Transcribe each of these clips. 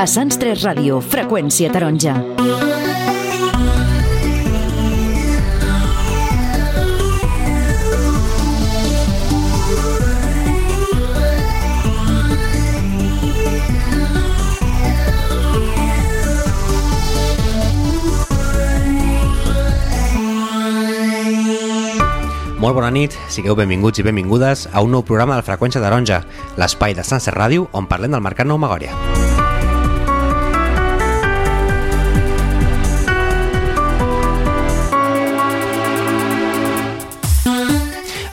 A Sants 3 Ràdio, freqüència taronja. Molt bona nit, sigueu benvinguts i benvingudes a un nou programa de Freqüència Taronja, l'espai de Sanse Ràdio on parlem del Mercat Nou Magòria.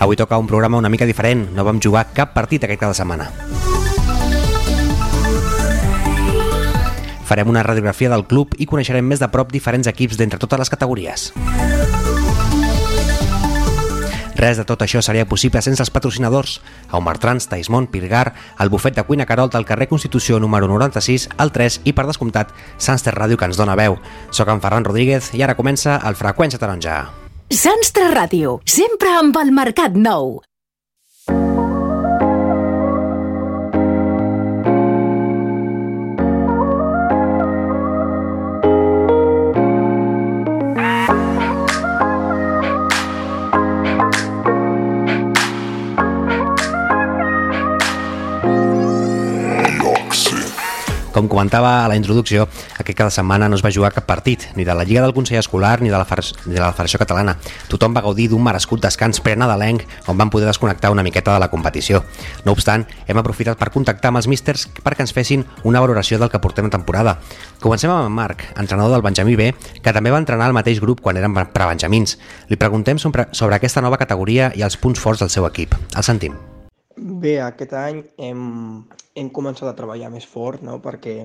Avui toca un programa una mica diferent, no vam jugar cap partit aquest cada setmana. Farem una radiografia del club i coneixerem més de prop diferents equips d'entre totes les categories. Res de tot això seria possible sense els patrocinadors. Aumartrans, Taismont, Pirgar, el bufet de cuina Carol del carrer Constitució número 96, al 3 i, per descomptat, Sanster Ràdio que ens dona veu. Soc en Ferran Rodríguez i ara comença el Freqüència Taronja. Sants 3 Ràdio, sempre amb el Mercat Nou. Comentava a la introducció, aquest cada setmana no es va jugar cap partit, ni de la Lliga del Consell Escolar ni de la, Fer ni de la Federació Catalana. Tothom va gaudir d'un merescut descans prenadalenc on van poder desconnectar una miqueta de la competició. No obstant, hem aprofitat per contactar amb els místers perquè ens fessin una valoració del que portem a temporada. Comencem amb en Marc, entrenador del Benjamí B, que també va entrenar al mateix grup quan eren prebenjamins. Li preguntem sobre, sobre aquesta nova categoria i els punts forts del seu equip. El sentim. Bé, aquest any hem, hem començat a treballar més fort, no? perquè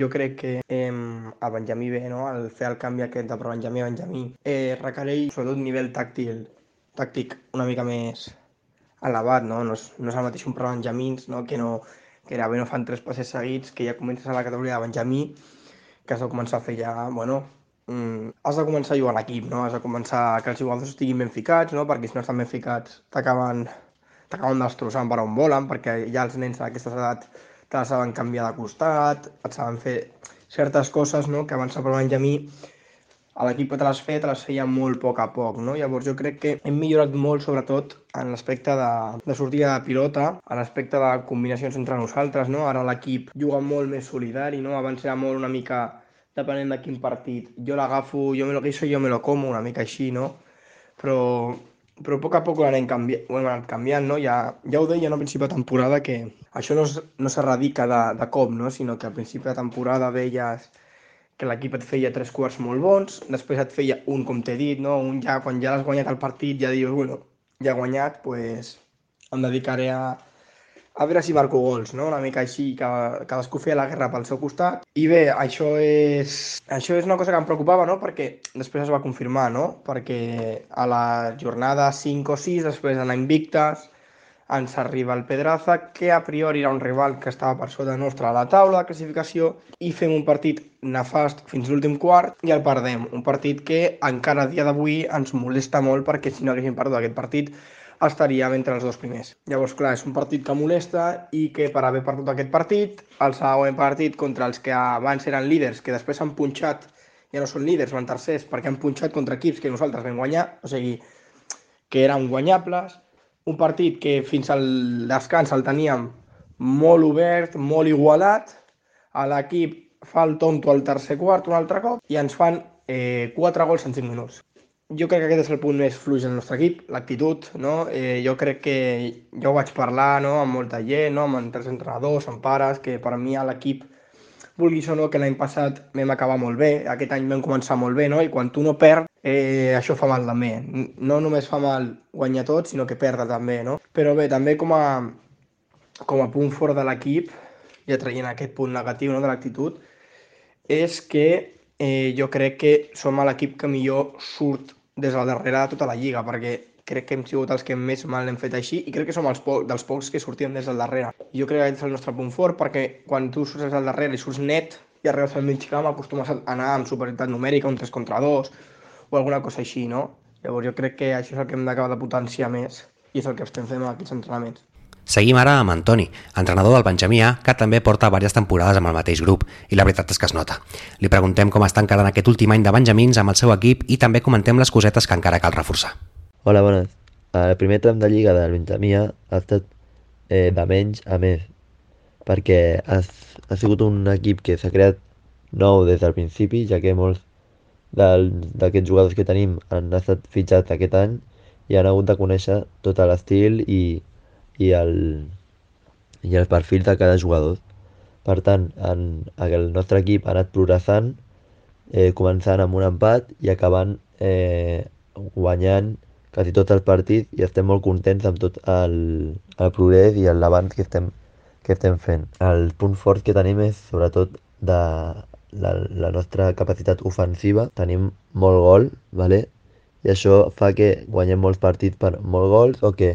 jo crec que hem, a Benjamí B, no? al fer el canvi aquest de Benjamí a Benjamí, eh, requereix sobretot nivell tàctil, tàctic una mica més elevat, no? No és, no és el mateix un Benjamins, no? que no que era bé no fan tres passes seguits, que ja comences a la categoria de Benjamí, que has de començar a fer ja, bueno, mm, has de començar a jugar a l'equip, no? Has de començar que els jugadors estiguin ben ficats, no? Perquè si no estan ben ficats t'acaben t'acaben destrossant per on volen, perquè ja els nens d'aquestes edats te la saben canviar de costat, et saben fer certes coses no? que abans per Benjamí a l'equip que te les feia, te les feia molt a poc a poc, no? Llavors jo crec que hem millorat molt, sobretot, en l'aspecte de, de sortida de pilota, en l'aspecte de combinacions entre nosaltres, no? Ara l'equip juga molt més solidari, no? Abans era molt una mica depenent de quin partit. Jo l'agafo, jo me lo guiso, jo me lo como, una mica així, no? Però però a poc a poc ho anem canvi ho hem anat canviant, no? Ja, ja ho deia no, al principi de temporada que això no, no s'erradica de, de cop, no? sinó que al principi de temporada veies que l'equip et feia tres quarts molt bons, després et feia un, com t'he dit, no? un ja, quan ja l'has guanyat el partit ja dius, bueno, ja he guanyat, pues, em dedicaré a, a veure si marco gols, no? una mica així, que cadascú feia la guerra pel seu costat. I bé, això és, això és una cosa que em preocupava, no? perquè després es va confirmar, no? perquè a la jornada 5 o 6, després d'anar invictes, ens arriba el Pedraza, que a priori era un rival que estava per sota nostra a la taula de classificació, i fem un partit nefast fins l'últim quart i el perdem. Un partit que encara a dia d'avui ens molesta molt perquè si no haguéssim perdut aquest partit estaríem entre els dos primers. Llavors, clar, és un partit que molesta i que per haver perdut aquest partit, el següent partit contra els que abans eren líders, que després han punxat, ja no són líders, van tercers, perquè han punxat contra equips que nosaltres vam guanyar, o sigui, que eren guanyables, un partit que fins al descans el teníem molt obert, molt igualat, a l'equip fa el tonto al tercer quart un altre cop i ens fan eh, 4 gols en 5 minuts jo crec que aquest és el punt més fluix del nostre equip, l'actitud, no? Eh, jo crec que jo vaig parlar no, amb molta gent, no? amb altres entrenadors, amb pares, que per mi a l'equip, vulguis o no, que l'any passat vam acabar molt bé, aquest any vam començar molt bé, no? i quan tu no perds, eh, això fa mal també. No només fa mal guanyar tot, sinó que perdre també, no? Però bé, també com a, com a punt fort de l'equip, ja traient aquest punt negatiu no, de l'actitud, és que eh, jo crec que som l'equip que millor surt des del darrere de tota la lliga, perquè crec que hem sigut els que més mal hem fet així i crec que som els po dels pocs que sortim des del darrere. Jo crec que és el nostre punt fort perquè quan tu surts des del darrere i surts net i arribes al mig camp acostumes a anar amb superioritat numèrica, un 3 contra 2 o alguna cosa així, no? Llavors jo crec que això és el que hem d'acabar de potenciar més i és el que estem fent en aquests entrenaments. Seguim ara amb Antoni, entrenador del Benjamí A, que també porta diverses temporades amb el mateix grup, i la veritat és que es nota. Li preguntem com està encarant aquest últim any de Benjamins amb el seu equip i també comentem les cosetes que encara cal reforçar. Hola, bones. El primer tram de lliga del Benjamí A ha estat eh, de menys a més, perquè ha, ha sigut un equip que s'ha creat nou des del principi, ja que molts d'aquests jugadors que tenim han estat fitxats aquest any i han hagut de conèixer tot l'estil i, i el, i el perfil de cada jugador. Per tant, en, el nostre equip ha anat progressant, eh, començant amb un empat i acabant eh, guanyant quasi tots els partits i estem molt contents amb tot el, el progrés i l'avanç que estem, que estem fent. El punt fort que tenim és sobretot de la, la nostra capacitat ofensiva. Tenim molt gol, ¿vale? i això fa que guanyem molts partits per molt gols o que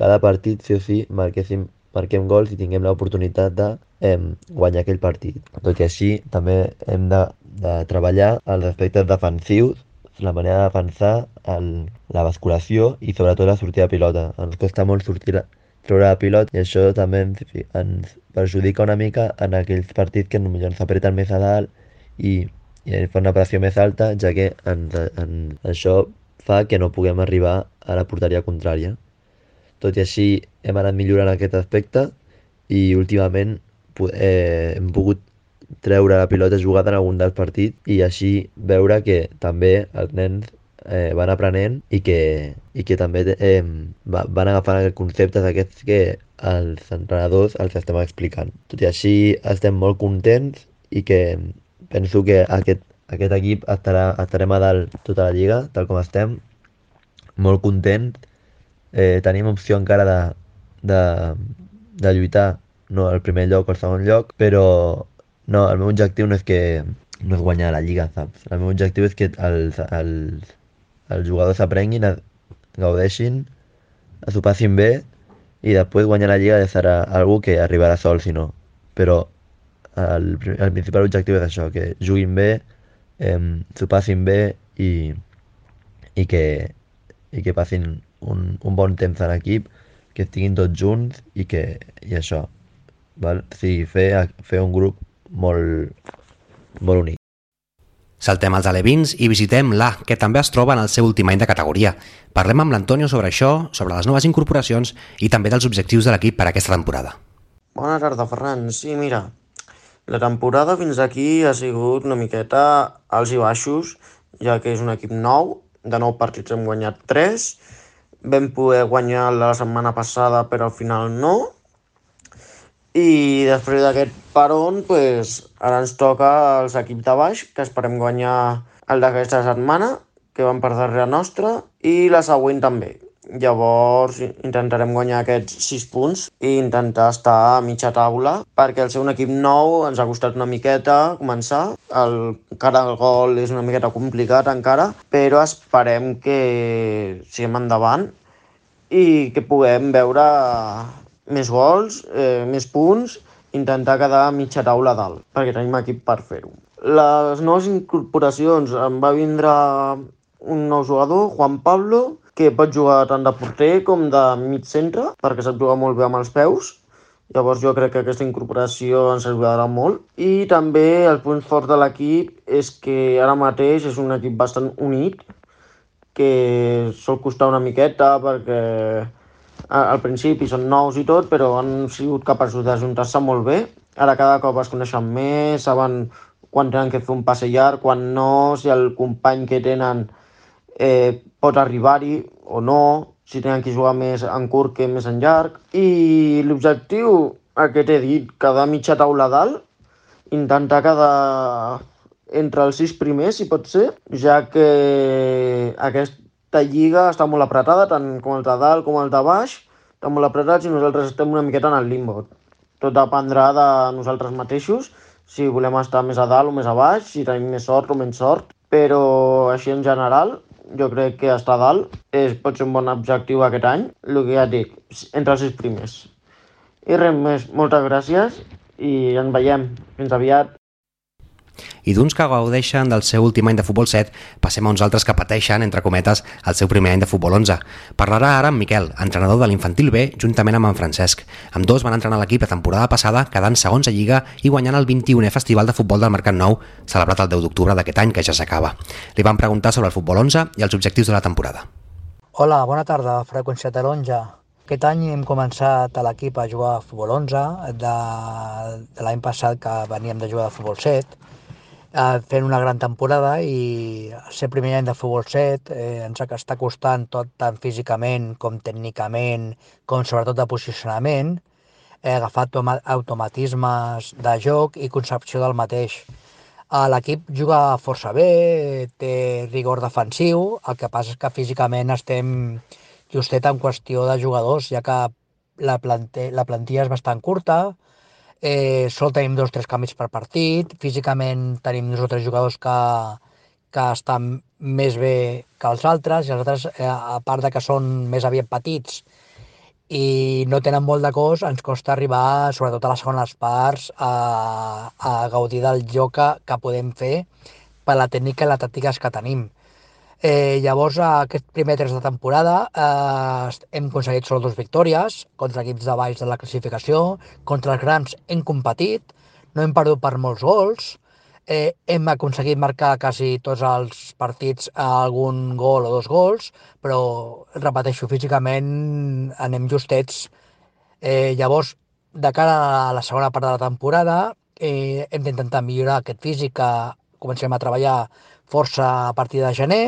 cada partit sí o sí marquéssim, marquem gols i tinguem l'oportunitat de eh, guanyar aquell partit. Tot i així, també hem de, de treballar els aspectes defensius, la manera de defensar, el, la basculació i sobretot la sortida de pilota. Ens costa molt sortir a, treure la pilota i això també ens, ens perjudica una mica en aquells partits que potser ens apreten més a dalt i, i fa una pressió més alta, ja que ens, en, això fa que no puguem arribar a la porteria contrària. Tot i així hem anat millorant aquest aspecte i últimament eh, hem pogut treure la pilota jugada en algun dels partits i així veure que també els nens eh, van aprenent i que, i que també eh, van agafant conceptes aquests que els entrenadors els estem explicant. Tot i així estem molt contents i que penso que aquest, aquest equip estarà, estarem a dalt tota la lliga, tal com estem, molt contents eh, tenim opció encara de, de, de lluitar no el primer lloc o el segon lloc, però no, el meu objectiu no és que no és guanyar la lliga, saps? El meu objectiu és que els, els, els jugadors aprenguin, gaudeixin, s'ho passin bé i després guanyar la lliga ja serà algú que arribarà sol, si no. Però el, el principal objectiu és això, que juguin bé, eh, s'ho passin bé i, i, que, i que passin un, un bon temps en equip, que estiguin tots junts i que i això, val? O sigui, fer, fer un grup molt, molt únic. Saltem als alevins i visitem l'A, que també es troba en el seu últim any de categoria. Parlem amb l'Antonio sobre això, sobre les noves incorporacions i també dels objectius de l'equip per a aquesta temporada. Bona tarda, Ferran. Sí, mira, la temporada fins aquí ha sigut una miqueta alts i baixos, ja que és un equip nou, de nou partits hem guanyat 3, vam poder guanyar la setmana passada, però al final no. I després d'aquest peron, pues, ara ens toca els equips de baix, que esperem guanyar el d'aquesta setmana, que van per darrere nostra, i la següent també. Llavors intentarem guanyar aquests 6 punts i intentar estar a mitja taula perquè el ser un equip nou ens ha costat una miqueta començar. El cara al gol és una miqueta complicat encara, però esperem que siguem endavant i que puguem veure més gols, eh, més punts, intentar quedar a mitja taula dalt, perquè tenim equip per fer-ho. Les noves incorporacions em va vindre un nou jugador, Juan Pablo, que pot jugar tant de porter com de mig centre, perquè sap jugar molt bé amb els peus. Llavors jo crec que aquesta incorporació ens ajudarà molt. I també el punt fort de l'equip és que ara mateix és un equip bastant unit, que sol costar una miqueta perquè al principi són nous i tot, però han sigut capaços d'ajuntar-se molt bé. Ara cada cop es coneixen més, saben quan tenen que fer un passe llarg, quan no, si el company que tenen eh, pot arribar-hi o no, si tenen que jugar més en curt que més en llarg. I l'objectiu, aquest he dit, quedar mitja taula dalt, intentar quedar entre els sis primers, si pot ser, ja que aquesta lliga està molt apretada, tant com el de dalt com el de baix, estan molt apretats i nosaltres estem una miqueta en el limbo. Tot dependrà de nosaltres mateixos, si volem estar més a dalt o més a baix, si tenim més sort o menys sort, però així en general jo crec que estar a dalt és, pot ser un bon objectiu aquest any, el que ja dic, entre els sis primers. I res més, moltes gràcies i ens veiem. Fins aviat. I d'uns que gaudeixen del seu últim any de futbol 7, passem a uns altres que pateixen, entre cometes, el seu primer any de futbol 11. Parlarà ara amb Miquel, entrenador de l'infantil B, juntament amb en Francesc. Amb dos van entrenar l'equip la temporada passada, quedant segons a Lliga i guanyant el 21è Festival de Futbol del Mercat Nou, celebrat el 10 d'octubre d'aquest any, que ja s'acaba. Li van preguntar sobre el futbol 11 i els objectius de la temporada. Hola, bona tarda, Freqüència Taronja. Aquest any hem començat a l'equip a jugar a futbol 11, de, de l'any passat que veníem de jugar a futbol 7, eh, fent una gran temporada i ser primer any de futbol 7 eh, ens està costant tot tant físicament com tècnicament com sobretot de posicionament he agafat automatismes de joc i concepció del mateix. L'equip juga força bé, té rigor defensiu, el que passa és que físicament estem justet en qüestió de jugadors, ja que la, la plantilla és bastant curta, Eh, sol tenim dos o tres canvis per partit, físicament tenim dos o tres jugadors que, que estan més bé que els altres, i els altres, eh, a part de que són més aviat petits i no tenen molt de cos, ens costa arribar, sobretot a les segones parts, a, a gaudir del joc que, que podem fer per la tècnica i les tàctiques que tenim. Eh, llavors, aquest primer tres de temporada eh, hem aconseguit solo dues victòries contra equips de baix de la classificació, contra els grans hem competit, no hem perdut per molts gols, eh, hem aconseguit marcar quasi tots els partits algun gol o dos gols, però, repeteixo, físicament anem justets. Eh, llavors, de cara a la segona part de la temporada, eh, hem d'intentar millorar aquest físic que comencem a treballar força a partir de gener,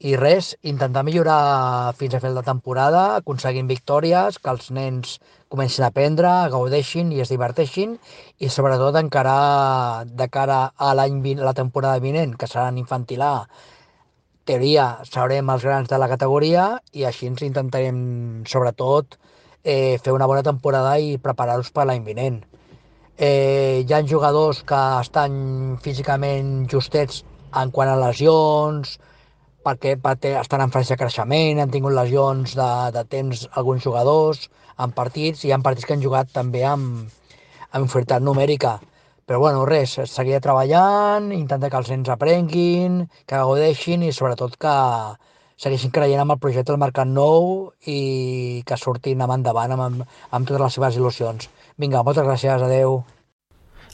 i res, intentar millorar fins a fer la temporada, aconseguint victòries, que els nens comencin a aprendre, gaudeixin i es diverteixin i sobretot encara de cara a l'any la temporada vinent, que serà en infantil A, teoria sabrem els grans de la categoria i així ens intentarem sobretot eh, fer una bona temporada i preparar-los per l'any vinent. Eh, hi ha jugadors que estan físicament justets en quant a lesions, perquè, estan en fase de creixement, han tingut lesions de, de temps alguns jugadors en partits, i hi ha partits que han jugat també amb, amb inferioritat numèrica. Però bueno, res, seguiré treballant, intentar que els nens aprenguin, que gaudeixin i sobretot que segueixin creient amb el projecte del Mercat Nou i que surtin amb endavant amb, amb, amb totes les seves il·lusions. Vinga, moltes gràcies, adeu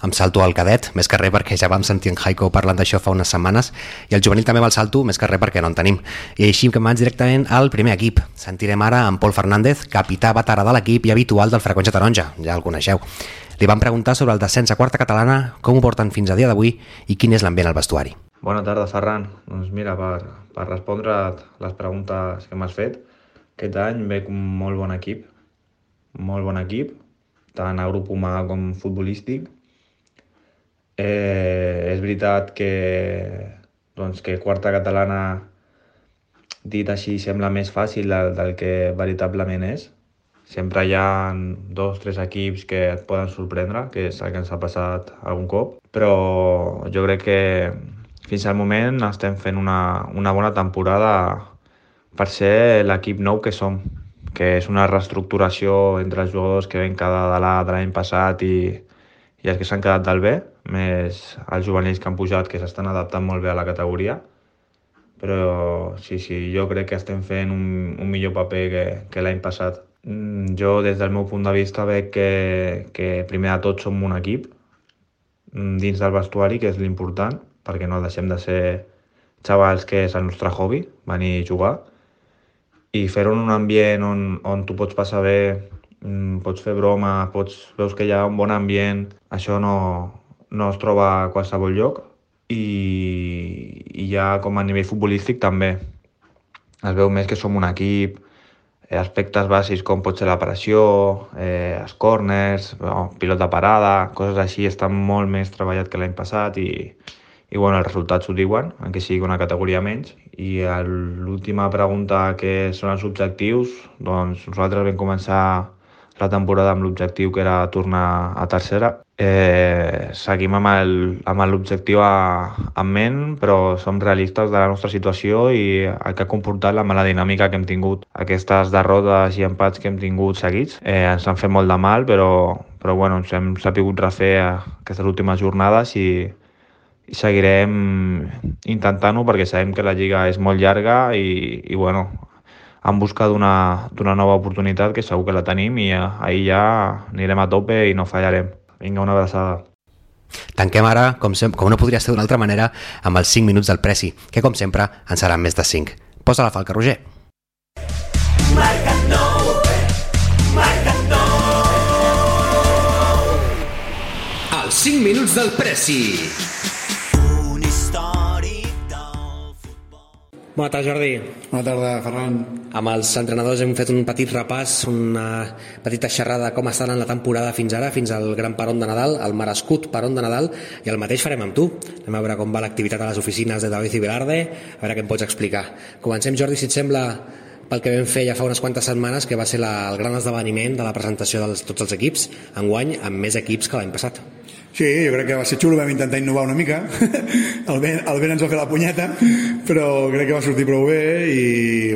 em salto al cadet, més que res perquè ja vam sentir en Jaiko parlant d'això fa unes setmanes, i el juvenil també me'l salto, més que res perquè no en tenim. I així que vaig directament al primer equip. Sentirem ara en Pol Fernández, capità veterà de l'equip i habitual del Freqüència Taronja, ja el coneixeu. Li van preguntar sobre el descens a quarta catalana, com ho porten fins a dia d'avui i quin és l'ambient al vestuari. Bona tarda, Ferran. Doncs mira, per, per respondre les preguntes que m'has fet, aquest any veig un molt bon equip, molt bon equip, tant a grup humà com futbolístic, Eh, és veritat que, doncs, que quarta catalana, dit així, sembla més fàcil del, del que veritablement és. Sempre hi ha dos tres equips que et poden sorprendre, que és el que ens ha passat algun cop, però jo crec que fins al moment estem fent una, una bona temporada per ser l'equip nou que som, que és una reestructuració entre els jugadors que ven cada de l'any passat i, i els que s'han quedat del B, més els juvenils que han pujat que s'estan adaptant molt bé a la categoria. Però sí, sí, jo crec que estem fent un, un millor paper que, que l'any passat. Mm, jo, des del meu punt de vista, veig que, que primer de tot som un equip mm, dins del vestuari, que és l'important, perquè no deixem de ser xavals que és el nostre hobby, venir a jugar, i fer-ho en un ambient on, on tu pots passar bé Mm, pots fer broma, pots, veus que hi ha un bon ambient, això no, no es troba a qualsevol lloc i, i ja com a nivell futbolístic també es veu més que som un equip, eh, aspectes bàsics com pot ser la pressió, eh, els corners, no, pilot de parada, coses així estan molt més treballat que l'any passat i, i bueno, els resultats ho diuen, encara sigui una categoria menys. I l'última pregunta, que són els objectius, doncs nosaltres vam començar la temporada amb l'objectiu que era tornar a tercera. Eh, seguim amb l'objectiu en ment, però som realistes de la nostra situació i el que ha comportat la mala dinàmica que hem tingut. Aquestes derrotes i empats que hem tingut seguits eh, ens han fet molt de mal, però, però bueno, ens hem sapigut refer aquestes últimes jornades i, seguirem intentant-ho perquè sabem que la lliga és molt llarga i, i bueno, en busca d'una nova oportunitat que segur que la tenim i ahir ja anirem a tope i no fallarem. Vinga, una abraçada. Tanquem ara, com, com no podria ser d'una altra manera, amb els 5 minuts del Preci, que com sempre en seran més de 5. Posa la falca, Roger. Marca nou, marca nou. Els 5 minuts del Preci. Bona tarda, Jordi. Bona tarda, Ferran. Amb els entrenadors hem fet un petit repàs, una petita xerrada com estan en la temporada fins ara, fins al gran peron de Nadal, el merescut peron de Nadal, i el mateix farem amb tu. Anem a veure com va l'activitat a les oficines de David i Velarde, a veure què em pots explicar. Comencem, Jordi, si et sembla, pel que vam fer ja fa unes quantes setmanes, que va ser la, el gran esdeveniment de la presentació de tots els equips, enguany amb més equips que l'any passat. Sí, jo crec que va ser xulo, vam intentar innovar una mica. El vent, el vent ens va fer la punyeta, però crec que va sortir prou bé i,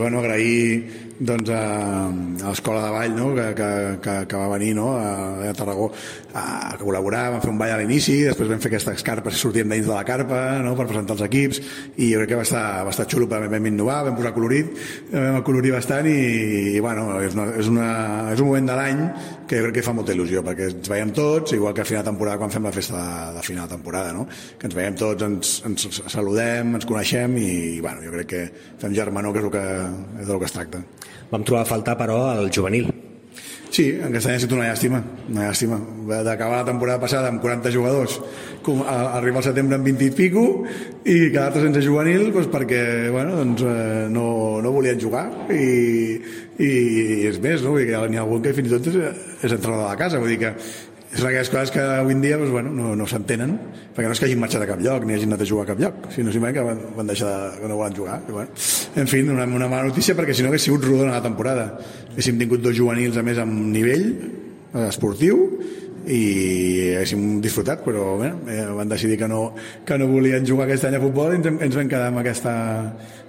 bueno, agrair doncs, a, a l'Escola de Ball no? que, que, que, que va venir no? a, a Tarragó a, a col·laborar, vam fer un ball a l'inici després vam fer aquestes carpes i sortíem dins de la carpa no? per presentar els equips i jo crec que va estar, va estar xulo, vam, vam innovar, vam posar colorit vam acolorir bastant i, i bueno, és, una, és, una, és un moment de l'any que jo crec que fa molta il·lusió perquè ens veiem tots, igual que a final de temporada quan fem la festa de, de final de temporada no? que ens veiem tots, ens, ens saludem ens coneixem i bueno, jo crec que fem germanor que és el que, és del que es tracta Vam trobar a faltar, però, el juvenil. Sí, aquest any ha estat una llàstima, una llàstima. D'acabar la temporada passada amb 40 jugadors, com arribar al setembre amb 20 i pico i quedar-te sense juvenil doncs perquè bueno, doncs, eh, no, no volien jugar i, i és més, no? Vull dir que ha algun que fins i tot és, és entrenador de la casa, vull dir que és aquelles coses que avui en dia doncs, bueno, no, no s'entenen perquè no és que hagin marxat a cap lloc ni hagin anat a jugar a cap lloc sinó simplement que van, van deixar de, que no volen jugar I, bueno, en fi, una, una mala notícia perquè si no hagués sigut rodona la temporada. Haguéssim tingut dos juvenils a més amb nivell eh, esportiu i haguéssim disfrutat però bé, eh, van decidir que no, que no volien jugar aquest any a futbol i ens, ens vam quedar amb, aquesta,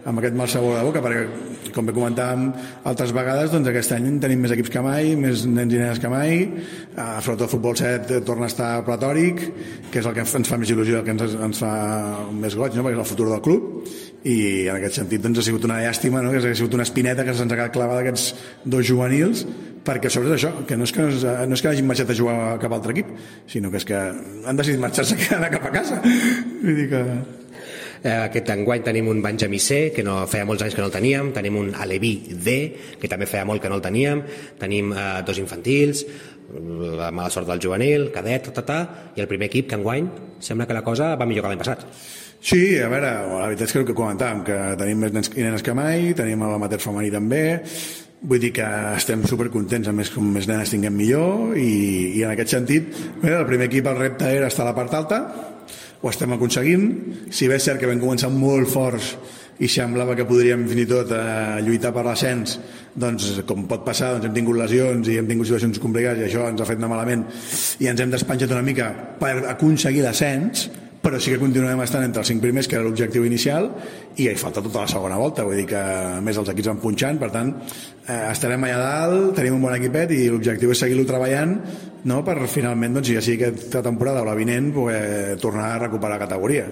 amb aquest mal sabor de boca perquè com bé comentàvem altres vegades doncs aquest any tenim més equips que mai més nens i nenes que mai eh, sobretot el futbol 7 torna a estar platòric que és el que ens fa més il·lusió el que ens, ens fa més goig no? perquè és el futur del club i en aquest sentit doncs, ha sigut una llàstima no? que ha sigut una espineta que se'ns ha quedat clavada aquests dos juvenils perquè sobre això, que no és que, no és que hagin marxat a jugar a cap altre equip, sinó que és que han decidit marxar-se a anar cap a casa. Vull dir que... Eh, aquest enguany tenim un Benjamí C, que no feia molts anys que no el teníem, tenim un Aleví D, que també feia molt que no el teníem, tenim eh, dos infantils, la mala sort del juvenil, cadet, ta, ta, ta, i el primer equip que enguany sembla que la cosa va millor que l'any passat. Sí, a veure, la veritat és que el que comentàvem, que tenim més nens i nenes que mai, tenim l'amater femení també, Vull dir que estem supercontents, a més com més nenes tinguem millor i, i en aquest sentit bé, el primer equip el repte era estar a la part alta ho estem aconseguint. Si bé és cert que vam començar molt forts i semblava que podríem fins i tot eh, lluitar per l'ascens doncs com pot passar doncs hem tingut lesions i hem tingut situacions complicades i això ens ha fet anar malament i ens hem despenjat una mica per aconseguir l'ascens però sí que continuem estant entre els cinc primers, que era l'objectiu inicial, i hi falta tota la segona volta, vull dir que més els equips van punxant, per tant, eh, estarem allà dalt, tenim un bon equipet i l'objectiu és seguir-lo treballant no? per finalment, doncs, ja sigui aquesta temporada o la vinent, poder tornar a recuperar categoria.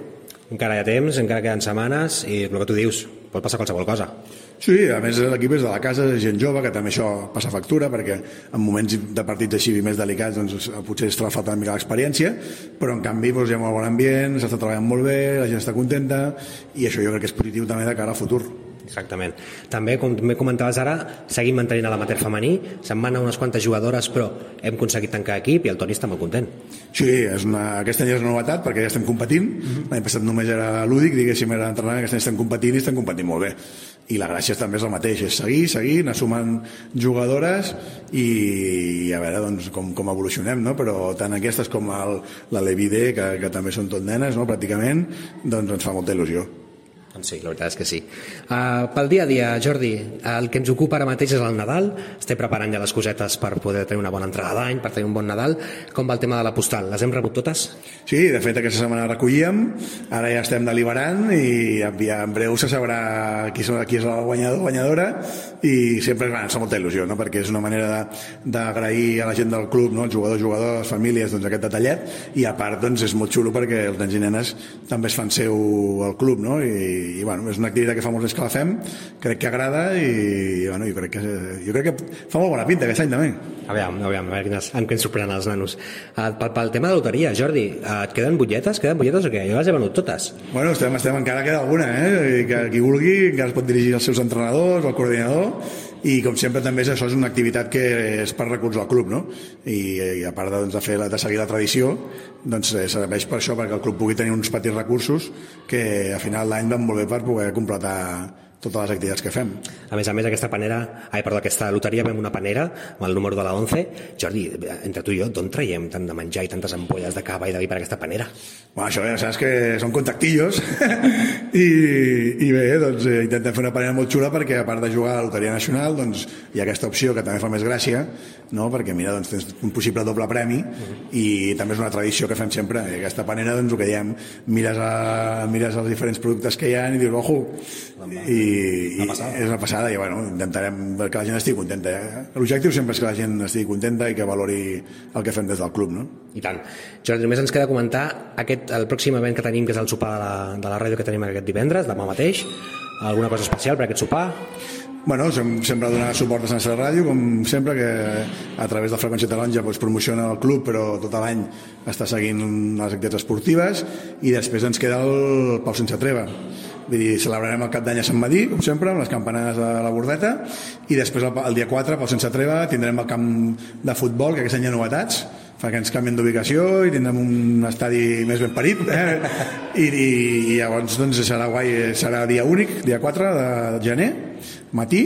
Encara hi ha temps, encara queden setmanes, i el que tu dius, pot passar qualsevol cosa. Sí, a més l'equip és de la casa, gent jove, que també això passa factura, perquè en moments de partits així més delicats doncs, potser es falta una mica l'experiència, però en canvi doncs, hi ha molt bon ambient, s'està treballant molt bé, la gent està contenta, i això jo crec que és positiu també de cara al futur. Exactament. També, com també comentaves ara, seguim mantenint a l'amater femení, se'n van a unes quantes jugadores, però hem aconseguit tancar equip i el Toni està molt content. Sí, és una, aquest any és una novetat perquè ja estem competint, mhm. -huh. l'any passat només era lúdic, diguéssim, era entrenament, aquest any estem competint i estem competint molt bé i la gràcia també és el mateix, és seguir, seguir, anar sumant jugadores i, i a veure doncs, com, com evolucionem, no? però tant aquestes com el, la Levide, que, que també són tot nenes, no? pràcticament, doncs ens fa molta il·lusió. Doncs sí, la veritat és que sí. Uh, pel dia a dia, Jordi, el que ens ocupa ara mateix és el Nadal. Estem preparant ja les cosetes per poder tenir una bona entrada d'any, per tenir un bon Nadal. Com va el tema de la postal? Les hem rebut totes? Sí, de fet aquesta setmana recollíem, ara ja estem deliberant i ja en breu se sabrà qui, qui és la guanyador guanyadora i sempre ens fa molta il·lusió, no? perquè és una manera d'agrair a la gent del club, no? els jugadors, jugadors, les famílies, doncs, aquest detallet i a part doncs, és molt xulo perquè els nens i nenes també es fan seu al club no? I, i bueno, és una activitat que fa molts anys que la fem crec que agrada i bueno, jo, crec que, jo crec que fa molt bona pinta aquest any també Aviam, aviam, a veure quines, amb què ens sorprenen els nanos uh, pel, pel tema de la loteria, Jordi uh, et queden butlletes? Queden butlletes o què? Jo les he venut totes Bueno, estem, estem encara queda alguna eh? que qui vulgui encara es pot dirigir als seus entrenadors al coordinador i com sempre també això és una activitat que és per recurs al club no? I, i a part de, doncs, de, fer, de seguir la tradició doncs eh, serveix per això perquè el club pugui tenir uns petits recursos que a final d'any van molt bé per poder completar totes les activitats que fem. A més a més, aquesta panera, ai, perdó, aquesta loteria vam una panera amb el número de la 11. Jordi, entre tu i jo, d'on traiem tant de menjar i tantes ampolles de cava i de vi per aquesta panera? Bueno, això ja saps que són contactillos I, i bé, doncs eh, intentem fer una panera molt xula perquè a part de jugar a la Loteria Nacional doncs hi ha aquesta opció que també fa més gràcia no? perquè mira, doncs tens un possible doble premi uh -huh. i també és una tradició que fem sempre. I aquesta panera, doncs el que diem, mires, a, mires els diferents productes que hi ha i dius, ojo, i i, una és una passada i bueno, intentarem que la gent estigui contenta eh? l'objectiu sempre és que la gent estigui contenta i que valori el que fem des del club no? i tant, Jordi, només ens queda comentar aquest, el pròxim event que tenim que és el sopar de la, de la ràdio que tenim aquest divendres demà mateix, alguna cosa especial per aquest sopar? Bueno, sempre donar suport a Sense Ràdio, com sempre, que a través de Freqüència Taronja doncs, promociona el club, però tot l'any està seguint les activitats esportives, i després ens queda el Pau Sense Treva, Vull dir, celebrarem el cap d'any a Sant Madí, com sempre, amb les campanades de la Bordeta, i després el, el dia 4, pel Sense Treva, tindrem el camp de futbol, que aquest any hi ha novetats, que ens canvien d'ubicació i tindrem un estadi més ben parit eh? I, i, i llavors doncs, serà guai serà dia únic, dia 4 de gener matí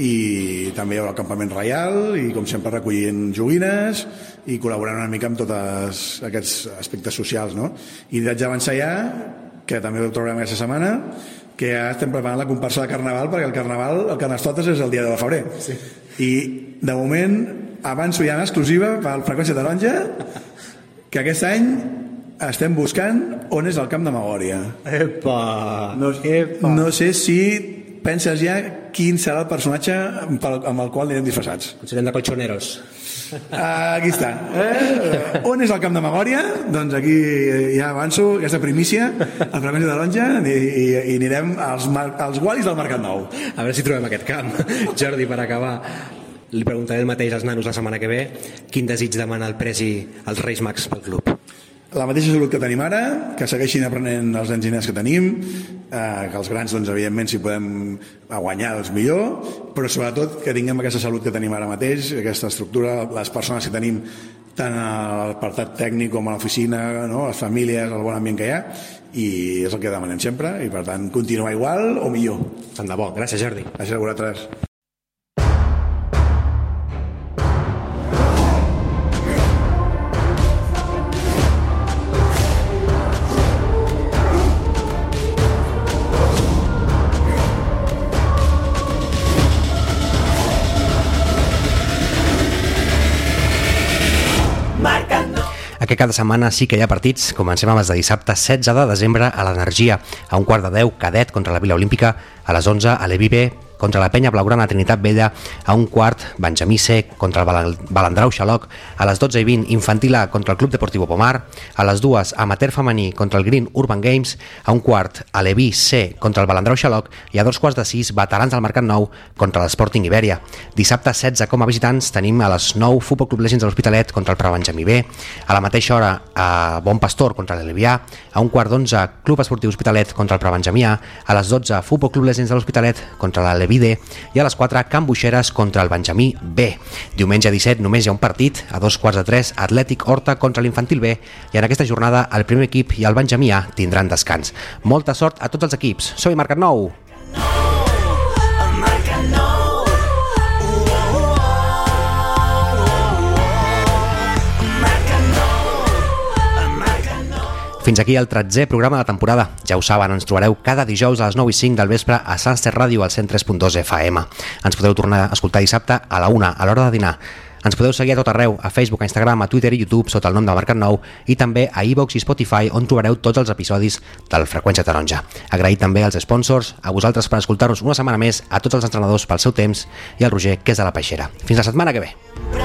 i també hi haurà el campament reial i com sempre recollint joguines i col·laborant una mica amb tots aquests aspectes socials no? i haig d'avançar ja que també ho trobarem aquesta setmana, que ja estem preparant la comparsa de Carnaval, perquè el Carnaval, el Carnestoltes és el dia de la febrer. Sí. I, de moment, avanço ja en exclusiva per Freqüència Taronja, que aquest any estem buscant on és el camp de Magòria. Epa! No, Epa. no sé si penses ja quin serà el personatge amb el qual anirem disfressats. Potser de colchoneros. Uh, aquí està. Eh? On és el camp de Magòria? Doncs aquí ja avanço aquesta primícia, a Freqüència de Lonja, i, i, i anirem als, als gualis del Mercat Nou. A veure si trobem aquest camp. Jordi, per acabar, li preguntaré el mateix als nanos la setmana que ve. Quin desig demana el Presi als Reis Mags pel club? La mateixa salut que tenim ara, que segueixin aprenent els nens i nenes que tenim, eh, que els grans, doncs, evidentment, si podem guanyar, doncs millor, però sobretot que tinguem aquesta salut que tenim ara mateix, aquesta estructura, les persones que tenim tant a l'apartat tècnic com a l'oficina, no? les famílies, el bon ambient que hi ha, i és el que demanem sempre, i per tant, continuar igual o millor. Tant de bo. Gràcies, Jordi. Gràcies a vosaltres. Que cada setmana sí que hi ha partits. Comencem amb els de dissabte 16 de desembre a l'Energia, a un quart de 10 cadet contra la Vila Olímpica, a les 11 a l'Evive contra la penya blaugrana Trinitat Vella a un quart, Benjamí C contra el Balandrau Xaloc, a les 12 i 20 Infantil A contra el Club Deportivo Pomar, a les dues Amateur Femení contra el Green Urban Games, a un quart Aleví C contra el Balandrau Xaloc i a dos quarts de sis Veterans del Mercat Nou contra l'Sporting Ibèria. Dissabte 16 com a visitants tenim a les 9 Futbol Club Legends de l'Hospitalet contra el Preu Benjamí B, a la mateixa hora a Bon Pastor contra l'Elevià, a un quart d'onze Club Esportiu Hospitalet contra el Preu Benjamí A, a les 12 Futbol Club Legends de l'Hospitalet contra l'Elevià Vide i a les 4 Can Buixeres contra el Benjamí B. Diumenge 17 només hi ha un partit, a dos quarts de 3 Atlètic Horta contra l'Infantil B i en aquesta jornada el primer equip i el Benjamí A tindran descans. Molta sort a tots els equips. Soy Marcat Nou. Fins aquí el 13è programa de temporada. Ja ho saben, ens trobareu cada dijous a les 9 i 5 del vespre a Sunset Ràdio al 103.2 FM. Ens podeu tornar a escoltar dissabte a la 1, a l'hora de dinar. Ens podeu seguir a tot arreu, a Facebook, a Instagram, a Twitter i YouTube sota el nom de Mercat Nou i també a iVox i Spotify on trobareu tots els episodis del Freqüència Taronja. Agrair també als sponsors, a vosaltres per escoltar-nos una setmana més, a tots els entrenadors pel seu temps i al Roger, que és de la Peixera. Fins la setmana que ve.